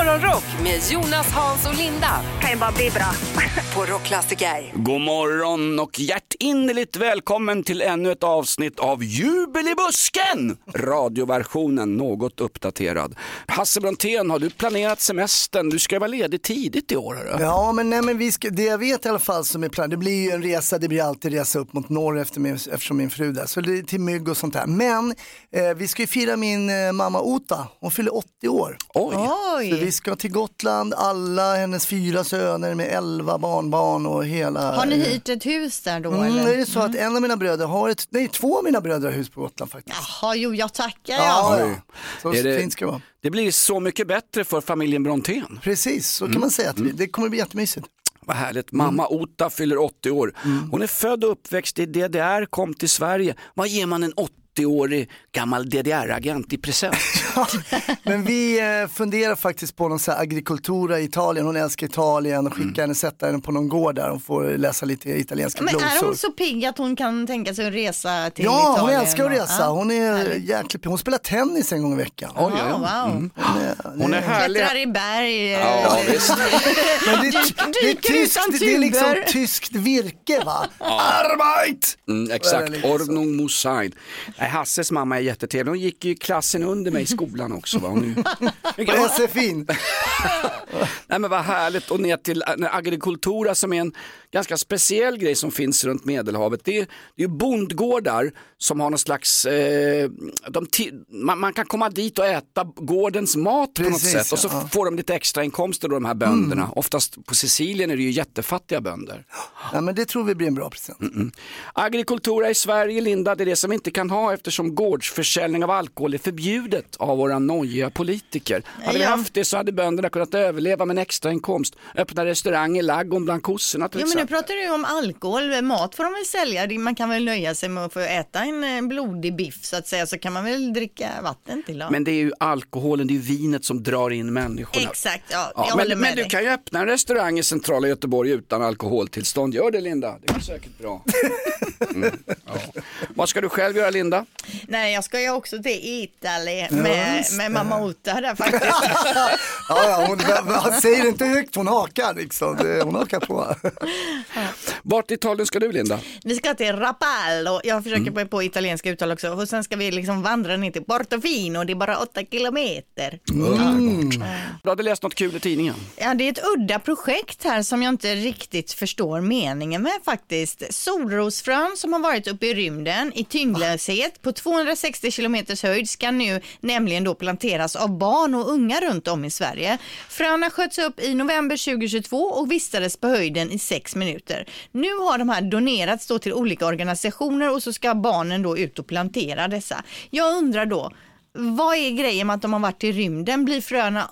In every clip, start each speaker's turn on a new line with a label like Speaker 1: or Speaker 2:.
Speaker 1: Morgonrock med Jonas, Hans och Linda
Speaker 2: kan ju bara bli bra.
Speaker 1: på Rockklassiker.
Speaker 3: God morgon och hjärtinnerligt välkommen till ännu ett avsnitt av Jubel i busken! Radioversionen något uppdaterad. Hasse Brontén, har du planerat semestern? Du ska vara ledig tidigt i år. Hörru.
Speaker 4: Ja, men, nej, men vi ska, det jag vet i alla fall som är planerat, det blir ju en resa, det blir alltid resa upp mot norr efter min, eftersom min fru där, så det är till mygg och sånt där. Men eh, vi ska ju fira min eh, mamma Ota, hon fyller 80 år.
Speaker 3: Oj,
Speaker 4: Så vi ska till Gotland, alla hennes fyra söner med 11 barnbarn och hela...
Speaker 5: Har ni hyrt ett hus där då
Speaker 4: Mm,
Speaker 5: eller?
Speaker 4: det är så att en av mina bröder har ett, nej två av mina bröder har hus på Gotland faktiskt.
Speaker 5: Jaha, jo jag tackar
Speaker 4: Ja. Så
Speaker 3: Är det-
Speaker 4: fint ska det vara.
Speaker 3: det blir så mycket bättre för familjen Brontén.
Speaker 4: Precis, så
Speaker 3: Mm.
Speaker 4: kan man säga att vi, det kommer bli jättemysigt.
Speaker 3: Vad härligt. Mamma Ota fyller 80 år. Hon är född och uppväxt i DDR, kom till Sverige. Vad ger man en 80-årig gammal DDR-agent i present?
Speaker 4: Men vi eh, funderar faktiskt på någon så här agrikultura i Italien, hon älskar Italien och skickar henne, sätta henne på någon gård där och får läsa lite italienska
Speaker 5: Men är
Speaker 4: glosor.
Speaker 5: hon så pigg att hon kan tänka sig att resa till
Speaker 4: Ja,
Speaker 5: Italien?
Speaker 4: hon älskar att resa.
Speaker 5: Ja.
Speaker 4: Hon är jäkligt pigg. Hon spelar tennis en gång i veckan.
Speaker 3: Oj,
Speaker 5: Ja,
Speaker 3: oj.
Speaker 5: wow.
Speaker 4: Hon är,
Speaker 3: Hon är härlig.
Speaker 5: Klättrar i berg. eh,
Speaker 3: Ja, visst.
Speaker 4: Men det, är, det, är tyskt, det är liksom tyskt virke va? Arbeit!
Speaker 3: Mm,
Speaker 4: Är
Speaker 3: exakt, Ordnung muss sein. Nej, Hasses mamma är jättetrevlig. Hon gick ju klassen under mig i skolan också. Va? Hon
Speaker 4: SFI'n.
Speaker 3: Nej men vad härligt och ner till agrikultura som är en ganska speciell grej som finns runt Medelhavet. Det är, det är ju bondgårdar som har någon slags, eh, man, man kan komma dit och äta gårdens mat på något
Speaker 4: Precis,
Speaker 3: sätt och så
Speaker 4: ja. Mm.
Speaker 3: får de lite extra inkomster då de här bönderna. Oftast på Sicilien är det ju jättefattiga bönder.
Speaker 4: Ja, men det tror vi blir en bra present.
Speaker 3: Mm. Agrikultura i Sverige, Linda, det är det som vi inte kan ha eftersom gårdsförsäljning av alkohol är förbjudet av våra nojiga politiker. Hade vi
Speaker 5: Ja.
Speaker 3: haft det så hade bönderna kunnat överleva med en extra inkomst. Öppna restaurang i ladugården bland kossorna till
Speaker 5: Jo men nu pratar du ju om alkohol, mat får de väl sälja, man kan väl nöja sig med att få äta en eh, blodig biff så att säga, så kan man väl dricka vatten till då.
Speaker 3: Men det är ju alkoholen, det är ju vinet som drar in människorna.
Speaker 5: Exakt, ja,
Speaker 3: Ja,
Speaker 5: jag håller
Speaker 3: men,
Speaker 5: med
Speaker 3: men du kan ju öppna en restaurang i centrala Göteborg utan alkoholtillstånd. Gör det Linda, det går säkert bra. Mm, ja. Vad ska du själv göra Linda?
Speaker 5: Nej, jag ska ju också till Italien med, med mamma Ota där faktiskt.
Speaker 4: Ja, ja, hon, hon säger inte högt, hon hakar liksom. Det- Hon hakar på.
Speaker 3: Vart i Italien ska du Linda?
Speaker 5: Vi ska till Rapallo, jag försöker
Speaker 3: Mm.
Speaker 5: på, italienska uttal också, och sen ska vi liksom vandra ner till Portofino, det är bara åtta kilometer.
Speaker 3: Du hade läst något kul i tidningen?
Speaker 5: Ja, det är ett udda projekt här som jag inte riktigt förstår meningen med faktiskt. Solrosfrön som har varit uppe i rymden i tyngdlöshet på 260 kilometers höjd ska nu nämligen då planteras av barn och unga runt om i Sverige. Fröna sköts upp i november 2022 och vistades på höjden i sex minuter. Nu har de här donerats då till olika organisationer och så ska barnen då ut och plantera dessa. Jag undrar då, vad är grejen med att de har varit i rymden? Blir fröna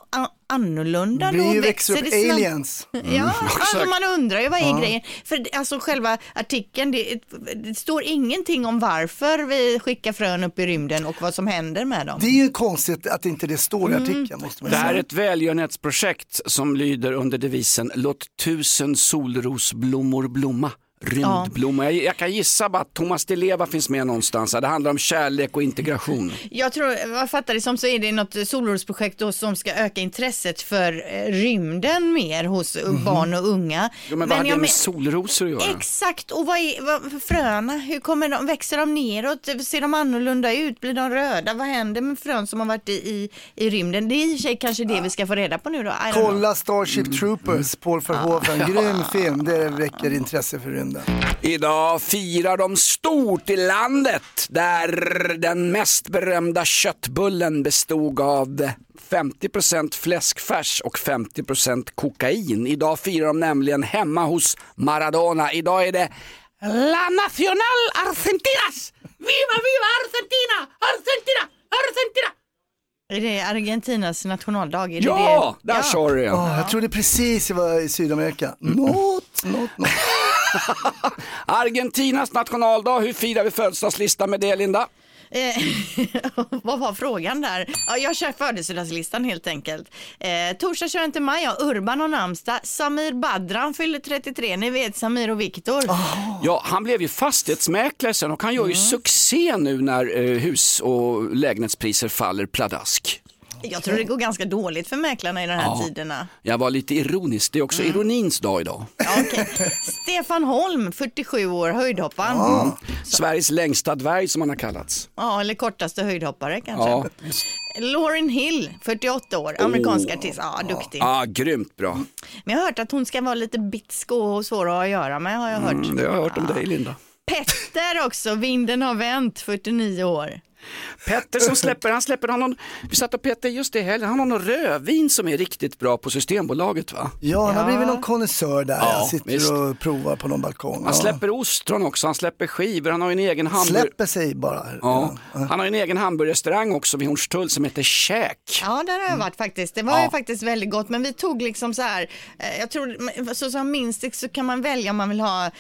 Speaker 5: annorlunda då?
Speaker 4: blir ju växer upp
Speaker 5: det snabbt?
Speaker 4: aliens.
Speaker 5: Ja, alltså man undrar ju vad är grejen? För alltså själva artikeln, det, det står ingenting om varför vi skickar frön upp i rymden och vad som händer med dem.
Speaker 4: Det är ju konstigt att inte det står i
Speaker 5: Mm.
Speaker 4: artikeln måste man
Speaker 3: Det här är
Speaker 4: säga.
Speaker 3: ett välgörenhetsprojekt som lyder under devisen Låt tusen solrosblommor blomma. Rymdblomma. Jag, jag kan gissa bara att Thomas Di Leva finns med någonstans. Det handlar om kärlek och integration.
Speaker 5: Jag tror, vad jag fattar det som så är det något solrosprojekt som ska öka intresset för eh, rymden mer hos eh, barn och unga.
Speaker 3: Jo, men vad hade
Speaker 5: jag
Speaker 3: det med
Speaker 5: men-
Speaker 3: solrosor att göra?
Speaker 5: Exakt, och vad är vad, fröna, hur kommer de, växer de neråt? Ser de annorlunda ut? Blir de röda? Vad händer med frön som har varit i, i, i rymden? Det är i och för sig kanske det vi ska få reda på nu då.
Speaker 4: Kolla Starship Troopers, Paul Verhoeven, grym film, det väcker intresse för rymden.
Speaker 3: Idag firar de stort i landet där den mest berömda köttbullen bestod av 50% fläskfärs och 50% kokain. Idag firar de nämligen hemma hos Maradona. Idag är det La Nacional Argentinas! Viva, viva Argentina! Argentina! Argentina!
Speaker 5: Är det Argentinas nationaldag? Är det
Speaker 3: Ja,
Speaker 5: det?
Speaker 3: där sa du det.
Speaker 4: Jag trodde precis jag var i Sydamerika. Något, något, något.
Speaker 3: Argentinas nationaldag, hur firar vi födelsedagslistan med det Linda?
Speaker 5: Eh, vad var frågan där? Ja, jag kör födelsedagslistan helt enkelt. Eh, torsdag 21 maj har Urban och namnsdag. Samir Badran fyller 33. Ni vet Samir och Viktor.
Speaker 3: Ja, han blev ju fastighetsmäklare sen och han gör ju succé nu när eh, hus och lägenhetspriser faller pladask.
Speaker 5: Jag tror det går ganska dåligt för mäklarna i de här
Speaker 3: Ja.
Speaker 5: tiderna.
Speaker 3: Jag var lite ironisk, det är också
Speaker 5: Mm.
Speaker 3: ironins dag idag.
Speaker 5: Ja, okej. Stefan Holm, 47 år, höjdhopparen. Ja.
Speaker 3: Sveriges längsta dvärg som han har kallats.
Speaker 5: eller kortaste höjdhoppare kanske.
Speaker 3: Ja,
Speaker 5: Lauren Hill, 48 år, amerikansk artist. Ja, duktig.
Speaker 3: ah, grymt bra.
Speaker 5: Men jag har hört att hon ska vara lite bitsk och svår att göra med har jag hört.
Speaker 3: Mm, det har jag hört om dig Linda.
Speaker 5: Petter också, vinden har vänt, 49 år.
Speaker 3: Petter som släpper, han släpper, han har, någon- vi satt och petade just det helgen, han har någon rödvin som är riktigt bra på Systembolaget va?
Speaker 4: Ja, han har blivit någon konnässör där.
Speaker 3: Ja,
Speaker 4: jag sitter
Speaker 3: visst.
Speaker 4: och provar på någon balkong.
Speaker 3: Han
Speaker 4: Ja.
Speaker 3: släpper ostron också, han släpper skivor, han har ju en egen hamburgare.
Speaker 4: Släpper sig bara.
Speaker 3: Ja. Han har en egen hamburgerrestaurang också vid Hornstull som heter Käk.
Speaker 5: Ja, där har jag varit faktiskt. Det var
Speaker 3: Ja.
Speaker 5: ju faktiskt väldigt gott, men vi tog liksom så här, eh, jag tror, så som minst så kan man välja om man vill ha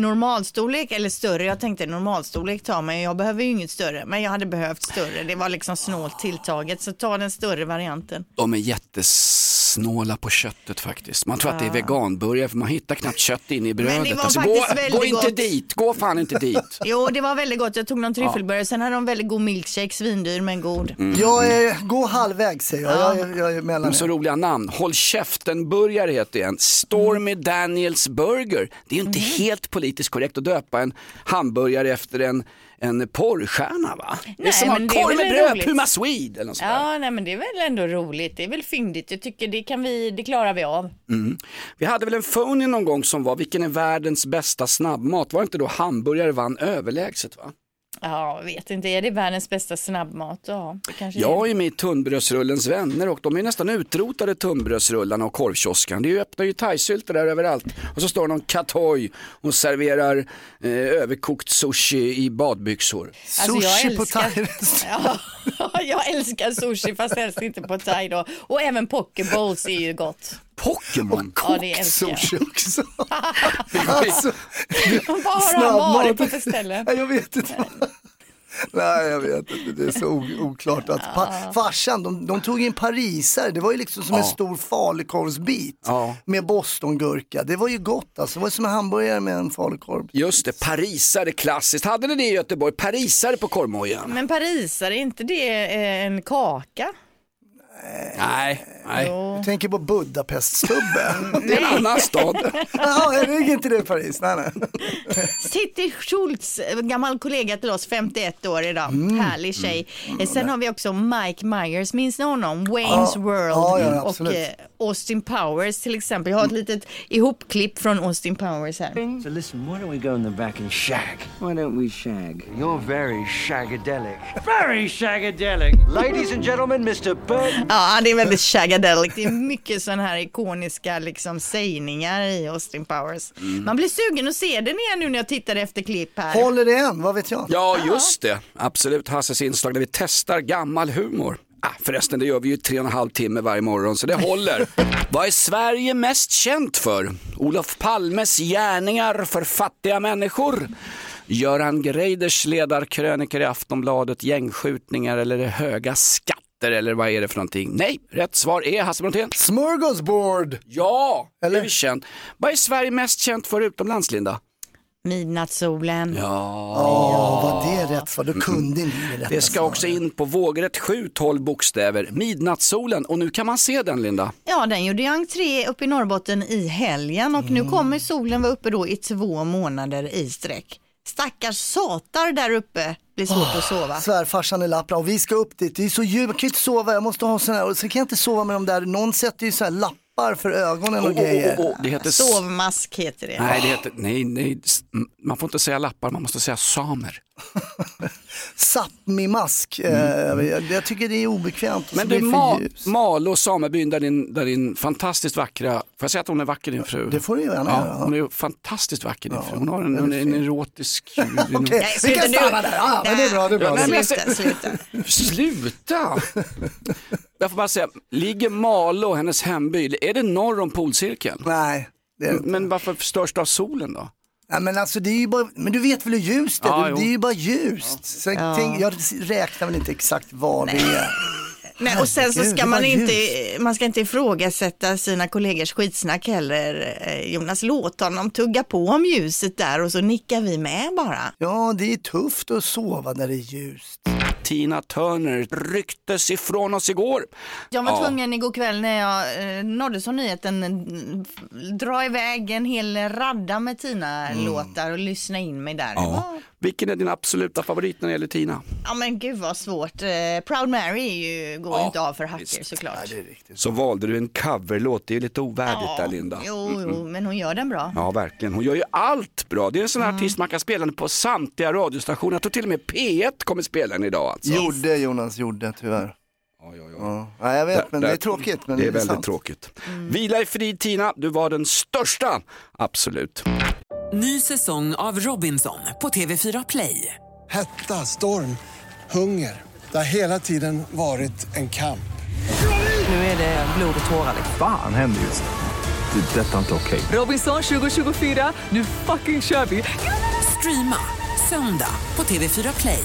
Speaker 5: normalstorlek eller större. Jag tänkte normalstorlek tar man, jag behöver ju inget större, men jag hade behövt större. Det var liksom snålt tilltaget, så ta den större varianten.
Speaker 3: De är jättesnåla på köttet faktiskt. Man tror att det är veganburgare för man hittar knappt kött inne i brödet.
Speaker 5: det var
Speaker 3: Alltså,
Speaker 5: faktiskt
Speaker 3: gå, gå inte
Speaker 5: gott.
Speaker 3: dit, gå fan inte dit.
Speaker 5: Jo, det var väldigt gott. Jag tog någon tryffelburgare, sen hade de väldigt god milkshake, svindyr men god.
Speaker 3: Mm.
Speaker 4: Jag är, gå halvvägs säger jag. Jag, är, jag är mellan
Speaker 3: Så
Speaker 4: er.
Speaker 3: roliga namn. Håll käften-burgare heter en. Stormy Daniels Burger. Det är ju inte helt politiskt korrekt att döpa en hamburgare efter en, en porrstjärna va? det är
Speaker 5: Nej,
Speaker 3: som
Speaker 5: men är
Speaker 3: korv med bröd,
Speaker 5: roligt.
Speaker 3: Puma Swede eller något sånt.
Speaker 5: Ja, nej men det är väl ändå roligt. Det är väl fyndigt. Jag tycker det kan vi, det klarar vi av.
Speaker 3: Vi hade väl en phony någon gång som var, vilken är världens bästa snabbmat? Var det inte då hamburgare vann överlägset va?
Speaker 5: Ja, jag vet inte. Är det världens bästa snabbmat? Ja, det kanske
Speaker 3: Jag
Speaker 5: är.
Speaker 3: med i tunnbrödsrullens vänner och de är nästan utrotade tunnbrödsrullarna och korvkioskan. Det öppnar ju thaisylter där överallt. Och så står någon katoj och serverar eh, överkokt sushi i badbyxor.
Speaker 5: Alltså, jag
Speaker 4: Sushi på
Speaker 5: älskar-
Speaker 4: thai
Speaker 5: Ja, jag älskar sushi fast helst inte på thai då. Och även pokebowls är ju gott.
Speaker 3: Pokémon!
Speaker 5: Ja, det älskar jag.
Speaker 4: Sushi också. alltså,
Speaker 5: Vad har han
Speaker 4: snabbmat.
Speaker 5: varit på för ställe?
Speaker 4: Jag vet inte. Nej, jag vet inte. Det är så oklart att pa- farsan, de, de tog in parisare. Det var ju liksom som en stor falukorvsbit
Speaker 3: Ja.
Speaker 4: med bostongurka. Det var ju gott alltså. Det var som en hamburgare med en falukorv.
Speaker 3: Just det, parisare klassiskt. Hade ni det i Göteborg? Parisare på korvmojen?
Speaker 5: Men parisare, är inte det eh, en kaka?
Speaker 3: Nej, nej.
Speaker 4: Jag tänker på Budapeststubbe.
Speaker 3: Det är en annan stad.
Speaker 4: Jaha, är det inte det Paris? Nej, nej.
Speaker 5: Titti Schultz, gammal kollega till oss, 51 år idag.
Speaker 4: Mm.
Speaker 5: Härlig tjej. Eh, Sen har vi också Mike Myers, minns ni honom? Wayne's World
Speaker 4: ja, ja,
Speaker 5: och
Speaker 4: absolut.
Speaker 5: Austin Powers till exempel. Jag har ett litet ihopklipp från Austin Powers här.
Speaker 2: So listen, why don't we go in the back and shag? Why don't we shag?
Speaker 6: You're very shagadelic.
Speaker 2: Very shagadelic.
Speaker 6: Ladies and gentlemen, Mr. Bert
Speaker 5: Ja, det är väldigt shagadelic. Det är mycket sådana här ikoniska liksom, sägningar i Austin Powers.
Speaker 4: Mm.
Speaker 5: Man blir sugen att se den igen nu när jag tittar efter klipp här.
Speaker 4: Håller det än? Vad vet jag?
Speaker 3: Ja, just det. Absolut, Hasses inslag där vi testar gammal humor. Ah, förresten, det gör vi ju tre och en halv timme varje morgon, så det håller. Vad är Sverige mest känt för? Olof Palmes gärningar för fattiga människor? Göran Greiders ledarkrönikor i Aftonbladet, gängskjutningar eller det höga skatter eller vad är det för någonting? Nej, rätt svar är Hasse Brontén.
Speaker 4: Smörgåsbord!
Speaker 3: Ja, det
Speaker 4: Eller?
Speaker 3: är vi känt. Vad är Sverige mest känt för utomlands, Linda?
Speaker 5: Midnattssolen.
Speaker 3: Ja,
Speaker 4: Ja, var det rätt svar? Då kunde ni det rätta
Speaker 3: det ska
Speaker 4: svaret.
Speaker 3: också in på vågrätt 7, 12 bokstäver. Midnattssolen och nu kan man se den, Linda.
Speaker 5: Ja, den gjorde ju entré uppe i Norrbotten i helgen och nu kommer solen vara uppe då i två månader i sträck. Stackars satar där uppe, blir svårt att sova.
Speaker 4: Svärfarsan i Lappland och vi ska upp dit. Det är så djupt, jag kan inte sova, jag måste ha sådana här. Och så kan jag inte sova med de där, någon sätter ju så här lappar för ögonen och
Speaker 3: Oh,
Speaker 4: grejer.
Speaker 3: oh, oh, det heter...
Speaker 5: Sovmask heter det.
Speaker 3: Nej, det heter... Nej, nej, man får inte säga lappar, man måste säga samer.
Speaker 4: Sápmi-mask. Eh, jag, jag tycker det är obekvämt.
Speaker 3: Men du, Ma-. Malå samebyn där din, där din fantastiskt vackra, får jag säga att hon är vacker din fru?
Speaker 4: Det får du gärna
Speaker 3: Ja,
Speaker 4: göra.
Speaker 3: hon är ju fantastiskt vacker din fru. Hon har en, är en erotisk...
Speaker 4: Okej,
Speaker 5: Nej,
Speaker 4: vi kan
Speaker 5: nu.
Speaker 4: stanna där. Ja, men det är bra, det är bra.
Speaker 3: Nej, men-
Speaker 5: Sluta, sluta.
Speaker 3: Sluta! Jag får bara säga, ligger Malå, hennes hemby, är det norr om polcirkeln?
Speaker 4: Nej, det är det inte.
Speaker 3: Men varför störs det av solen då?
Speaker 4: Ja, men alltså det är ju bara, men du vet väl hur ljust det är?
Speaker 3: Ja,
Speaker 4: det är ju bara ljust. Så jag, tänk, jag räknar väl inte exakt vad det är.
Speaker 5: Nej, och sen så
Speaker 4: Herregud,
Speaker 5: ska
Speaker 4: det
Speaker 5: man
Speaker 4: var
Speaker 5: inte, man ska inte ifrågasätta sina kollegors skitsnack heller. Eh, Jonas, låt honom tugga på om ljuset där och så nickar vi med bara.
Speaker 4: Ja, det är tufft att sova när det är ljust.
Speaker 3: Tina Turner rycktes ifrån oss igår.
Speaker 5: Jag var
Speaker 3: Ja.
Speaker 5: tvungen igår kväll när jag eh, nåddes av nyheten mm, dra iväg en hel radda med Tina-låtar och lyssna in mig där.
Speaker 3: Ja.
Speaker 5: var-
Speaker 3: Vilken är din absoluta favorit när det gäller Tina?
Speaker 5: Ja men gud vad svårt. Eh, Proud Mary ju, går
Speaker 3: Ja,
Speaker 5: inte av för hacker
Speaker 3: visst.
Speaker 5: såklart.
Speaker 4: Det är riktigt.
Speaker 3: Så valde du en coverlåt, det är ju lite ovärdigt där Linda.
Speaker 5: Jo, jo, men hon gör den bra.
Speaker 3: Ja, verkligen. Hon gör ju allt bra. Det är en sån här artist man kan spela den på samtliga radiostationer. Jag tror till och med P1 kommer spela den idag alltså.
Speaker 4: Gjorde Jonas, gjorde tyvärr.
Speaker 3: Ja, ja, ja.
Speaker 4: Ja. Ja, jag vet, men det är tråkigt. Men
Speaker 3: det är väldigt
Speaker 4: sant.
Speaker 3: tråkigt. Vila i frid Tina, du var den största. Absolut.
Speaker 7: Ny säsong av Robinson på TV4 Play.
Speaker 8: Hetta, storm, hunger. Det har hela tiden varit en kamp.
Speaker 7: Nu är det blod och tårar. liksom.
Speaker 2: Fan händer just det. Det är detta inte okej.
Speaker 7: Robinson 2024, nu fucking kör vi! Streama söndag på TV4 Play.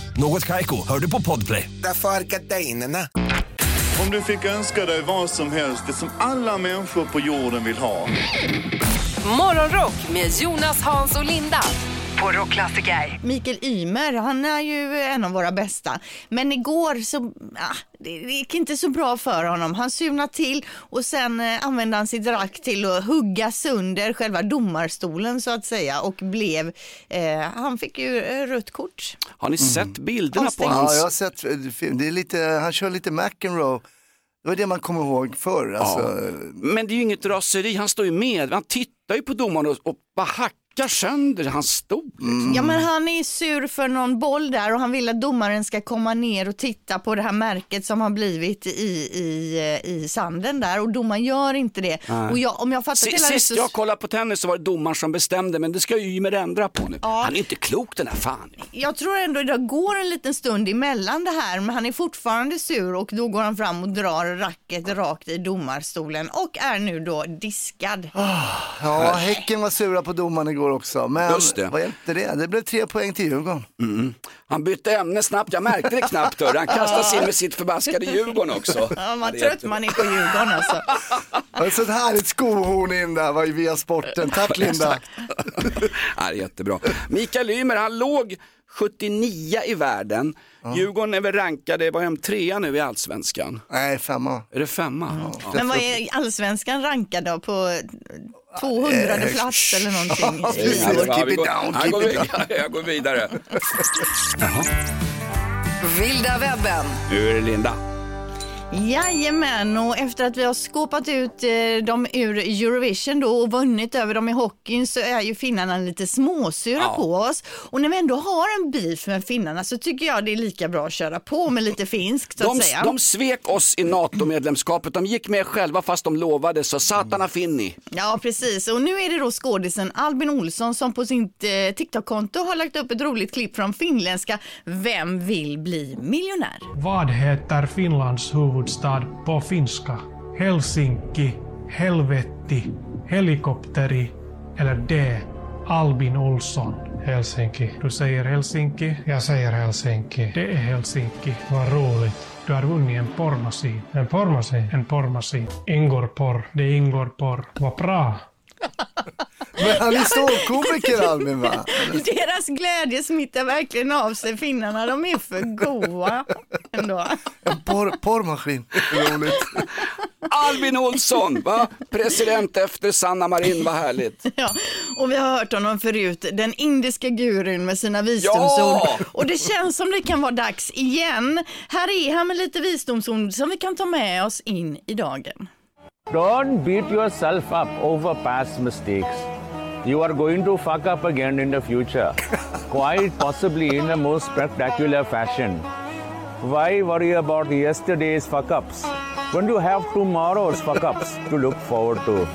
Speaker 9: Något Kaiko, hör du på Podplay.
Speaker 8: Därför är gardinerna.
Speaker 10: Om du fick önska dig vad som helst, det som alla människor på jorden vill ha.
Speaker 1: Morgonrock med Jonas, Hans och Linda på Rockklassiker.
Speaker 5: Mikael Ymer, han är ju en av våra bästa. Men igår så, ah, det gick inte så bra för honom. Han surnade till och sen eh, använde han sitt rack till att hugga sönder själva domarstolen så att säga och blev, eh, han fick ju eh, rött kort.
Speaker 3: Har ni sett bilderna på hans...
Speaker 4: Ja, jag har sett eh. Det är lite, han kör lite McEnroe. Det var det man kommer ihåg förr. Alltså,
Speaker 3: Men det är ju inget raseri, han står ju med. Han tittar ju på domaren och, och bara hackar sönder hans stol. liksom.
Speaker 5: Ja men han är sur för någon boll där och han vill att domaren ska komma ner och titta på det här märket som har blivit i, i, i sanden där och domaren gör inte det. Och jag, om jag hela rätt
Speaker 3: Sist
Speaker 5: så...
Speaker 3: jag kollade på tennis så var det domaren som bestämde, men det ska ju Ymer ändra på nu. Han är inte klok den här fan.
Speaker 5: Jag tror ändå det går en liten stund emellan det här, men han är fortfarande sur och då går han fram och drar racket rakt i domarstolen och är nu då diskad.
Speaker 4: ja, Häcken var sura på domaren igår också. Men
Speaker 3: Just det.
Speaker 4: vad hjälpte det? Det blev tre poäng till Djurgården.
Speaker 3: Han bytte ämne snabbt, jag märkte det knappt. hörru. Han kastade sig in med sitt förbaskade Djurgården också.
Speaker 5: Ja, man trött man är på Djurgården alltså.
Speaker 4: Det var så ett härligt skohorn in där via sporten. Tack Linda.
Speaker 3: Ja, det är jättebra. Mikael Ymer, han låg 79 i världen. Djurgården är väl rankade, vad är de, trea nu i allsvenskan?
Speaker 4: Nej, femma.
Speaker 3: Är det femma? Ja.
Speaker 5: Men vad är allsvenskan rankad då på 200 plats eller någonting?
Speaker 4: Ja, precis.
Speaker 3: Ja,
Speaker 4: Keep
Speaker 3: vi
Speaker 4: it down,
Speaker 3: jag
Speaker 4: keep
Speaker 3: går
Speaker 4: it
Speaker 3: vidare. Jag går vidare.
Speaker 1: Vilda webben.
Speaker 3: Nu är det Linda.
Speaker 5: Jajamän, och efter att vi har skåpat ut eh, dem ur Eurovision då och vunnit över dem i hockeyn så är ju finnarna lite småsura
Speaker 3: Ja.
Speaker 5: på oss. Och när vi ändå har en beef med finnarna så tycker jag det är lika bra att köra på med lite finskt så
Speaker 3: De,
Speaker 5: att säga.
Speaker 3: de svek oss i NATO-medlemskapet. De gick med själva fast de lovade, så satana finni.
Speaker 5: Ja, precis. Och nu är det då skådisen Albin Olsson som på sitt eh, TikTok-konto har lagt upp ett roligt klipp från finländska Vem vill bli miljonär?
Speaker 11: Vad heter Finlands huvudstad på finska? Helsinki, helvetti, helikopteri eller D. Albin Olsson? Helsinki. Du säger Helsinki. Jag säger Helsinki. Det är Helsinki. Vad roligt. Du har vunnit en porrmaskin. En porrmaskin? En porrmaskin. Ingår porr. Det ingår porr. Vad bra.
Speaker 4: Men han är ståuppkomiker Albin va?
Speaker 5: Deras glädje smittar verkligen av sig finnarna. De är för goa ändå.
Speaker 4: En porr, porrmaskin. Roligt.
Speaker 3: Albin Olsson, va? president efter Sanna Marin, vad härligt.
Speaker 5: Ja, och vi har hört honom förut, den indiska gurun med sina visdomsord.
Speaker 3: Ja!
Speaker 5: Och det känns som det kan vara dags igen. Här är han med lite visdomsord som vi kan ta med oss in i dagen.
Speaker 6: Don't beat yourself up over past mistakes. You are going to fuck up again in the future, quite possibly in a most spectacular fashion. Why worry about yesterday's fuck ups when you have tomorrow's fuck ups to look forward to?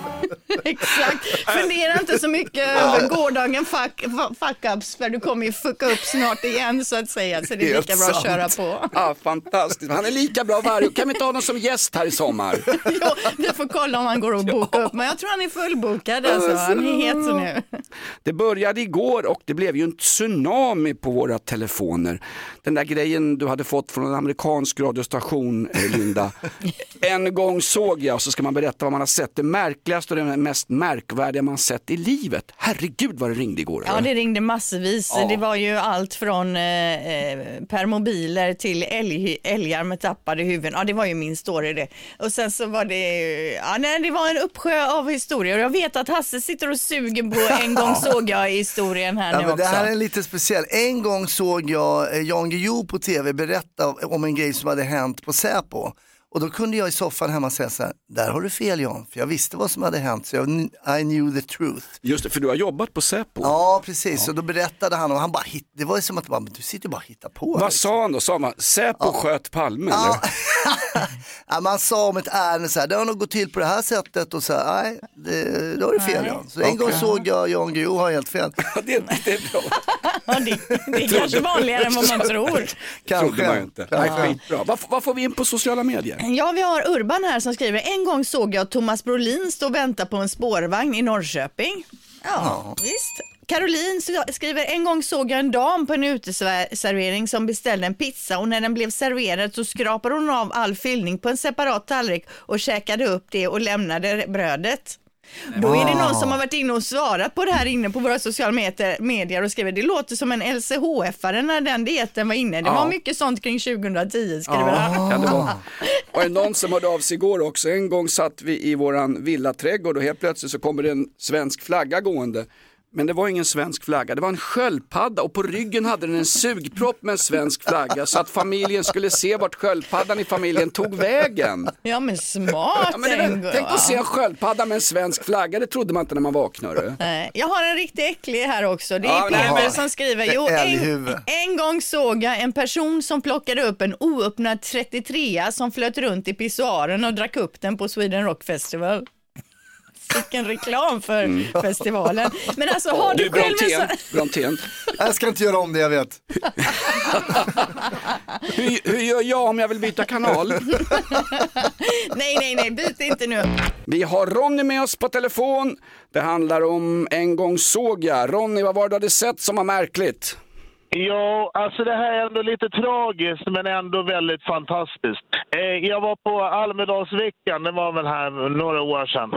Speaker 5: Exakt. Fundera inte så mycket över gårdagen fuck, fuck-ups för du kommer ju fucka upp snart igen så att säga. Så det är
Speaker 3: Helt
Speaker 5: lika bra att köra på.
Speaker 3: Ja, fantastiskt. Han är lika bra varje Kan vi inte ha honom som gäst här i sommar?
Speaker 5: Jo, vi får kolla om han går att boka upp, men jag tror han är fullbokad alltså. Han är het nu.
Speaker 3: Det började igår och det blev ju en tsunami på våra telefoner. Den där grejen du hade fått från en amerikansk radiostation, eh, Linda. En gång såg jag, och så ska man berätta vad man har sett, det märkligaste och det mest märkvärdiga man sett i livet. Herregud vad det ringde igår.
Speaker 5: Ja, det ringde massvis.
Speaker 3: Ja.
Speaker 5: Det var ju allt från eh, eh, permobiler till älg, älgar med tappade huvuden. Ja, det var ju min story det. Och sen så var det, ja, nej, det var en uppsjö av historier. Jag vet att Hasse sitter och suger på en gång såg jag i historien här
Speaker 4: Ja,
Speaker 5: nu
Speaker 4: men
Speaker 5: också.
Speaker 4: det här är lite speciell. En gång såg jag eh, Jan Guillou på tv berätta om en grej som hade hänt på Säpo. Och då kunde jag i soffan hemma säga så här, där har du fel Jan, för jag visste vad som hade hänt, så jag, I knew the truth.
Speaker 3: Just det, för du har jobbat på Säpo.
Speaker 4: Ja, precis. Och då berättade han och han bara, hit, det var som att bara, du sitter bara och hittar på.
Speaker 3: Vad sa han då? Sa man Säpo sköt Palme?
Speaker 4: Ja. Ja, man sa om ett ärende så här, det har nog gått till på det här sättet och så här, nej, det, då har du fel
Speaker 5: Nej.
Speaker 4: Jan. Så en gång såg jag Jan Guillou har helt fel.
Speaker 3: det, det är bra.
Speaker 5: Ja, det, det är kanske vanligare än vad man tror.
Speaker 3: Trodde man inte. Nej,
Speaker 5: Ja.
Speaker 3: skitbra. Vad, vad får vi in på sociala medier?
Speaker 5: Ja, vi har Urban här som skriver, en gång såg jag Thomas Brolin stå och vänta på en spårvagn i Norrköping. Ja, visst. Caroline skriver, en gång såg jag en dam på en uteservering som beställde en pizza och när den blev serverad så skrapade hon av all fyllning på en separat tallrik och käkade upp det och lämnade brödet. Då är det någon som har varit inne och svarat på det här inne på våra sociala medier- och skriver det låter som en LCHF-are när den dieten var inne. Det
Speaker 3: Ja.
Speaker 5: var mycket sånt kring 2010 skriver han.
Speaker 3: Ja, det var. Och är någon som hörde av sig igår också. En gång satt vi i våran villaträdgård och helt plötsligt så kommer det en svensk flagga gående. Men det var ingen svensk flagga, det var en sköldpadda och på ryggen hade den en sugpropp med en svensk flagga så att familjen skulle se vart sköldpaddan i familjen tog vägen.
Speaker 5: Ja men smart
Speaker 3: Ja, men var- tänk att se en sköldpadda med en svensk flagga, det trodde man inte när man vaknade.
Speaker 5: Nej, Jag har en riktigt äcklig här också. Det är
Speaker 3: Ja,
Speaker 5: Peter som skriver. Jo, en, en gång såg jag en person som plockade upp en oöppnad 33 som flöt runt i pissoaren och drack upp den på Sweden Rock Festival. Vilken reklam för
Speaker 3: Mm.
Speaker 5: festivalen. Men alltså har du,
Speaker 3: Du
Speaker 5: själv en
Speaker 3: Brontén,
Speaker 5: så...
Speaker 3: Brontén.
Speaker 4: Jag ska inte göra om det jag vet.
Speaker 3: Hur, hur gör jag om jag vill byta kanal?
Speaker 5: Nej, nej, nej, byt inte nu.
Speaker 3: Vi har Ronny med oss på telefon. Det handlar om En gång såg jag. Ronny, vad var det du hade sett som var märkligt?
Speaker 12: Ja, alltså det här är ändå lite tragiskt men ändå väldigt fantastiskt. Eh, jag var på Almedalsveckan, det var väl här några år sedan.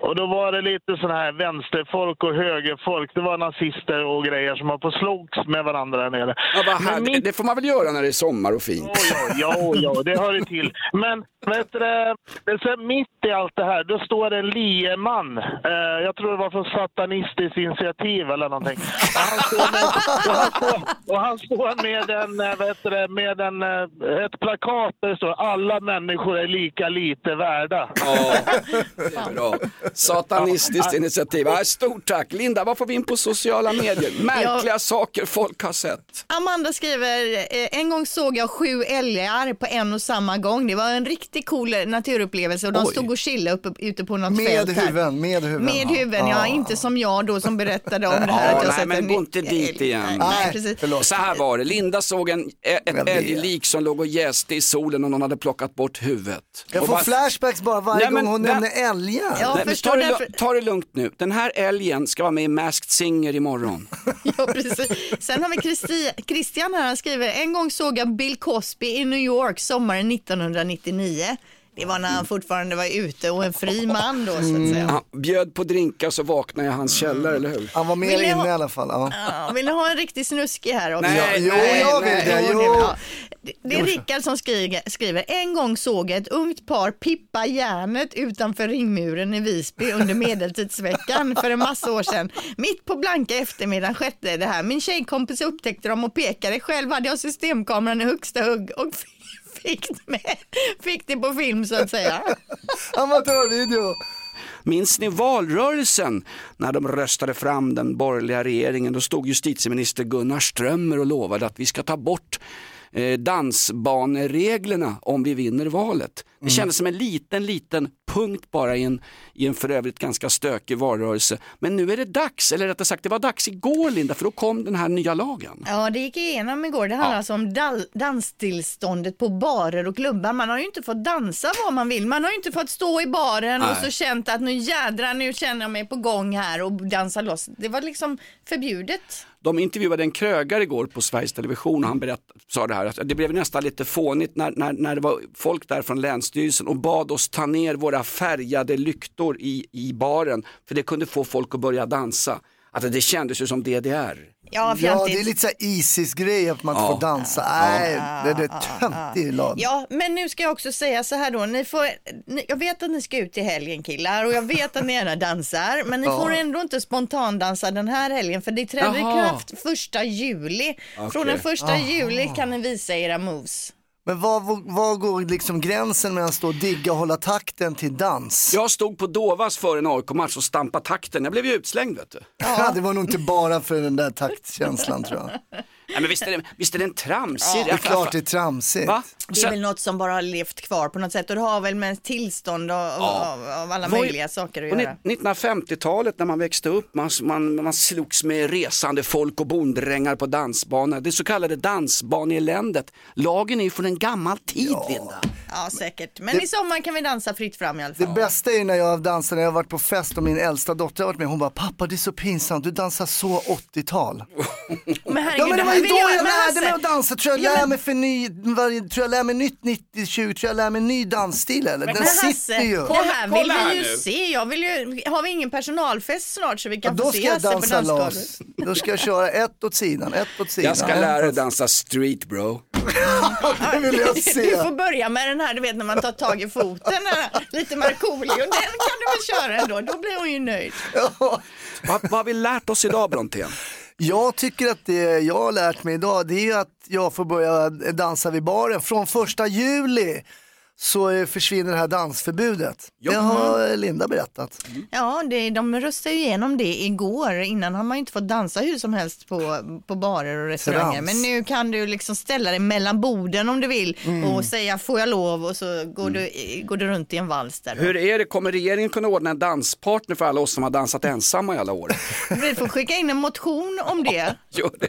Speaker 12: Och då var det lite sådana här vänsterfolk och högerfolk. Det var nazister och grejer som var på slogs med varandra där nere.
Speaker 3: Ja, härligt.
Speaker 12: min-
Speaker 3: Det får man väl göra när det är sommar och fint?
Speaker 12: Ja, ja, det hör det till. Men vet du, sen mitt i allt det här, då står det en lieman. Eh, jag tror det var från Satanistiskt initiativ eller någonting. Han står med, han står, och han står med, en, eh, vet du, det, med en, eh, ett plakat där det står alla människor är lika lite värda.
Speaker 3: Det är bra. Satanistiskt initiativ. Ja, stort tack. Linda, vad får vi in på sociala medier? Märkliga saker folk har sett.
Speaker 5: Amanda skriver, eh, en gång såg jag sju älgar på en och samma gång. Det var en riktigt cool naturupplevelse och de
Speaker 4: Oj.
Speaker 5: stod och chillade uppe, ute på något
Speaker 4: Med
Speaker 5: fält här.
Speaker 4: huvuden, med huvuden.
Speaker 5: Med huvuden, ja. Inte som jag då som berättade om det här.
Speaker 3: Ja,
Speaker 5: att jag
Speaker 3: nej,
Speaker 5: sett
Speaker 3: men
Speaker 5: en-
Speaker 3: gå inte dit igen.
Speaker 5: Nej, precis.
Speaker 3: Så här var det, Linda såg en, ett älglik som låg och jäste i solen och någon hade plockat bort huvudet.
Speaker 4: Jag
Speaker 3: Och
Speaker 4: får
Speaker 3: bara-
Speaker 4: flashbacks bara varje
Speaker 3: Nej,
Speaker 4: gång hon
Speaker 3: den-
Speaker 4: nämner älgar.
Speaker 5: Ja,
Speaker 3: Nej, ta, det,
Speaker 5: därför-
Speaker 3: ta det lugnt nu, den här älgen ska vara med i Masked Singer imorgon.
Speaker 5: Ja, precis. Sen har vi Christi, Christian här, han skriver, en gång såg jag Bill Cosby i New York sommaren 1999. Det var när han fortfarande var ute och en fri man då så att säga.
Speaker 3: Han bjöd på drinkar så vaknade jag i hans källare, eller hur?
Speaker 4: Han var mer inne
Speaker 5: ha-
Speaker 4: i alla fall. Ja.
Speaker 5: Ja, vill ni ha en riktig snuskig här också?
Speaker 3: Nej,
Speaker 4: Jo,
Speaker 3: nej,
Speaker 4: jag vill
Speaker 3: nej.
Speaker 4: det.
Speaker 5: Jo, ja. det är Rickard som skriver, skriver, en gång såg jag ett ungt par pippa järnet utanför ringmuren i Visby under medeltidsveckan för en massa år sedan. Mitt på blanka eftermiddagen skedde det här. Min tjejkompis upptäckte dem och pekade. Själv hade jag systemkameran i högsta hugg och fick, med, fick det på film så att säga.
Speaker 4: Amatörvideo.
Speaker 3: Minns ni valrörelsen när de röstade fram den borgerliga regeringen? Då stod justitieminister Gunnar Strömmer och lovade att vi ska ta bort eh, dansbanereglerna om vi vinner valet. Det kändes som en liten, liten punkt bara i en, i en för övrigt ganska stökig valrörelse. Men nu är det dags, eller rättare sagt det var dags igår Linda, för då kom den här nya lagen.
Speaker 5: Ja, det gick igenom igår. Det handlar
Speaker 3: Ja.
Speaker 5: alltså om danstillståndet på barer och klubbar. Man har ju inte fått dansa vad man vill. Man har ju inte fått stå i baren och
Speaker 3: Nej.
Speaker 5: så känt att nu jädrar, nu känner jag mig på gång här och dansa loss. Det var liksom förbjudet.
Speaker 3: De intervjuade en krögare igår på Sveriges Television och han berätt, sa det här att det blev nästan lite fånigt när, när, när det var folk där från Länsstyrelsen och bad oss ta ner våra färgade lyktor i, i baren för det kunde få folk att börja dansa. Alltså det kändes ju som DDR.
Speaker 5: Ja,
Speaker 4: Ja, det är lite så Isis-grej att man inte
Speaker 3: Ja.
Speaker 4: får dansa. Nej, det är det töntig lag.
Speaker 5: Ja, men nu ska jag också säga så här då. Ni får, ni, jag vet att ni ska ut i helgen killar och jag vet att ni gärna dansar. Men ni
Speaker 4: Ja.
Speaker 5: får ändå inte spontandansa den här helgen för det träder i kraft första juli.
Speaker 4: Okej.
Speaker 5: Från den första
Speaker 4: Aha.
Speaker 5: juli kan ni visa era moves.
Speaker 4: Men var, var går liksom gränsen mellan att stå och digga och hålla takten till dans?
Speaker 3: Jag stod på Dovas före en AIK-match och stampade takten. Jag blev ju utslängd vet du.
Speaker 4: Ja. det var nog inte bara för den där taktkänslan tror jag.
Speaker 3: Nej, men visst, är det, visst är det en tramsig
Speaker 5: Ja.
Speaker 4: Det är klart det är tramsigt.
Speaker 3: Va?
Speaker 5: Det är väl något som bara har levt kvar på något sätt och det har väl med tillstånd och,
Speaker 3: Ja.
Speaker 5: av, av alla
Speaker 3: Var
Speaker 5: möjliga saker att göra.
Speaker 3: 1950-talet när man växte upp, man, man, man slogs med resande folk och bonddrängar på dansbanor. Det så kallade dansbaneeländet. Lagen är ju från en gammal tid Linda.
Speaker 5: Ja, säkert. Men i sommar kan vi dansa fritt fram i alla
Speaker 4: Det
Speaker 5: fall.
Speaker 4: bästa är när jag dansar, när jag har varit på fest och min äldsta dotter har varit med, hon bara pappa det är så pinsamt, du dansar så 80-tal.
Speaker 5: Men herregud,
Speaker 4: Ja men det var ju
Speaker 5: vill
Speaker 4: då jag, lärde mig att dansa, tror jag
Speaker 5: Ja,
Speaker 4: lär mig för ny, tror jag lär mig nytt 90-20, tror jag lär mig en ny dansstil eller? Den
Speaker 5: Men
Speaker 4: sitter ju.
Speaker 5: det här vill
Speaker 3: kolla
Speaker 5: vi ju
Speaker 3: nu.
Speaker 5: se. Jag vill ju, har vi ingen personalfest snart så vi
Speaker 4: Ja,
Speaker 5: kan
Speaker 4: då
Speaker 5: få
Speaker 4: ska
Speaker 5: se
Speaker 4: jag
Speaker 5: Hasse på
Speaker 4: dansa
Speaker 5: dansgolvet?
Speaker 4: Då ska jag köra ett åt sidan, ett åt sidan.
Speaker 3: Jag ska lära dig dansa street bro.
Speaker 4: Det vill jag
Speaker 5: Du
Speaker 4: se.
Speaker 5: får börja med den här, du vet när man tar tag i foten, lite Markoolio, den kan du väl köra ändå, då blir hon ju nöjd.
Speaker 4: Ja.
Speaker 3: Vad, vad har vi lärt oss idag Brontén?
Speaker 4: Jag tycker att det jag har lärt mig idag det är att jag får börja dansa vid baren. Från första juli så försvinner det här dansförbudet. Det har Linda berättat.
Speaker 5: Ja, det, de röstade ju igenom det igår. Innan har man ju inte fått dansa hur som helst på, på barer och restauranger. Men nu kan du liksom ställa dig mellan borden om du vill
Speaker 3: Mm.
Speaker 5: och säga får jag lov och så går, du, går du runt i en vals där.
Speaker 3: Hur är det, kommer regeringen kunna ordna en danspartner för alla oss som har dansat ensamma i alla år?
Speaker 5: Vi får skicka in en motion om det.
Speaker 3: Gör det.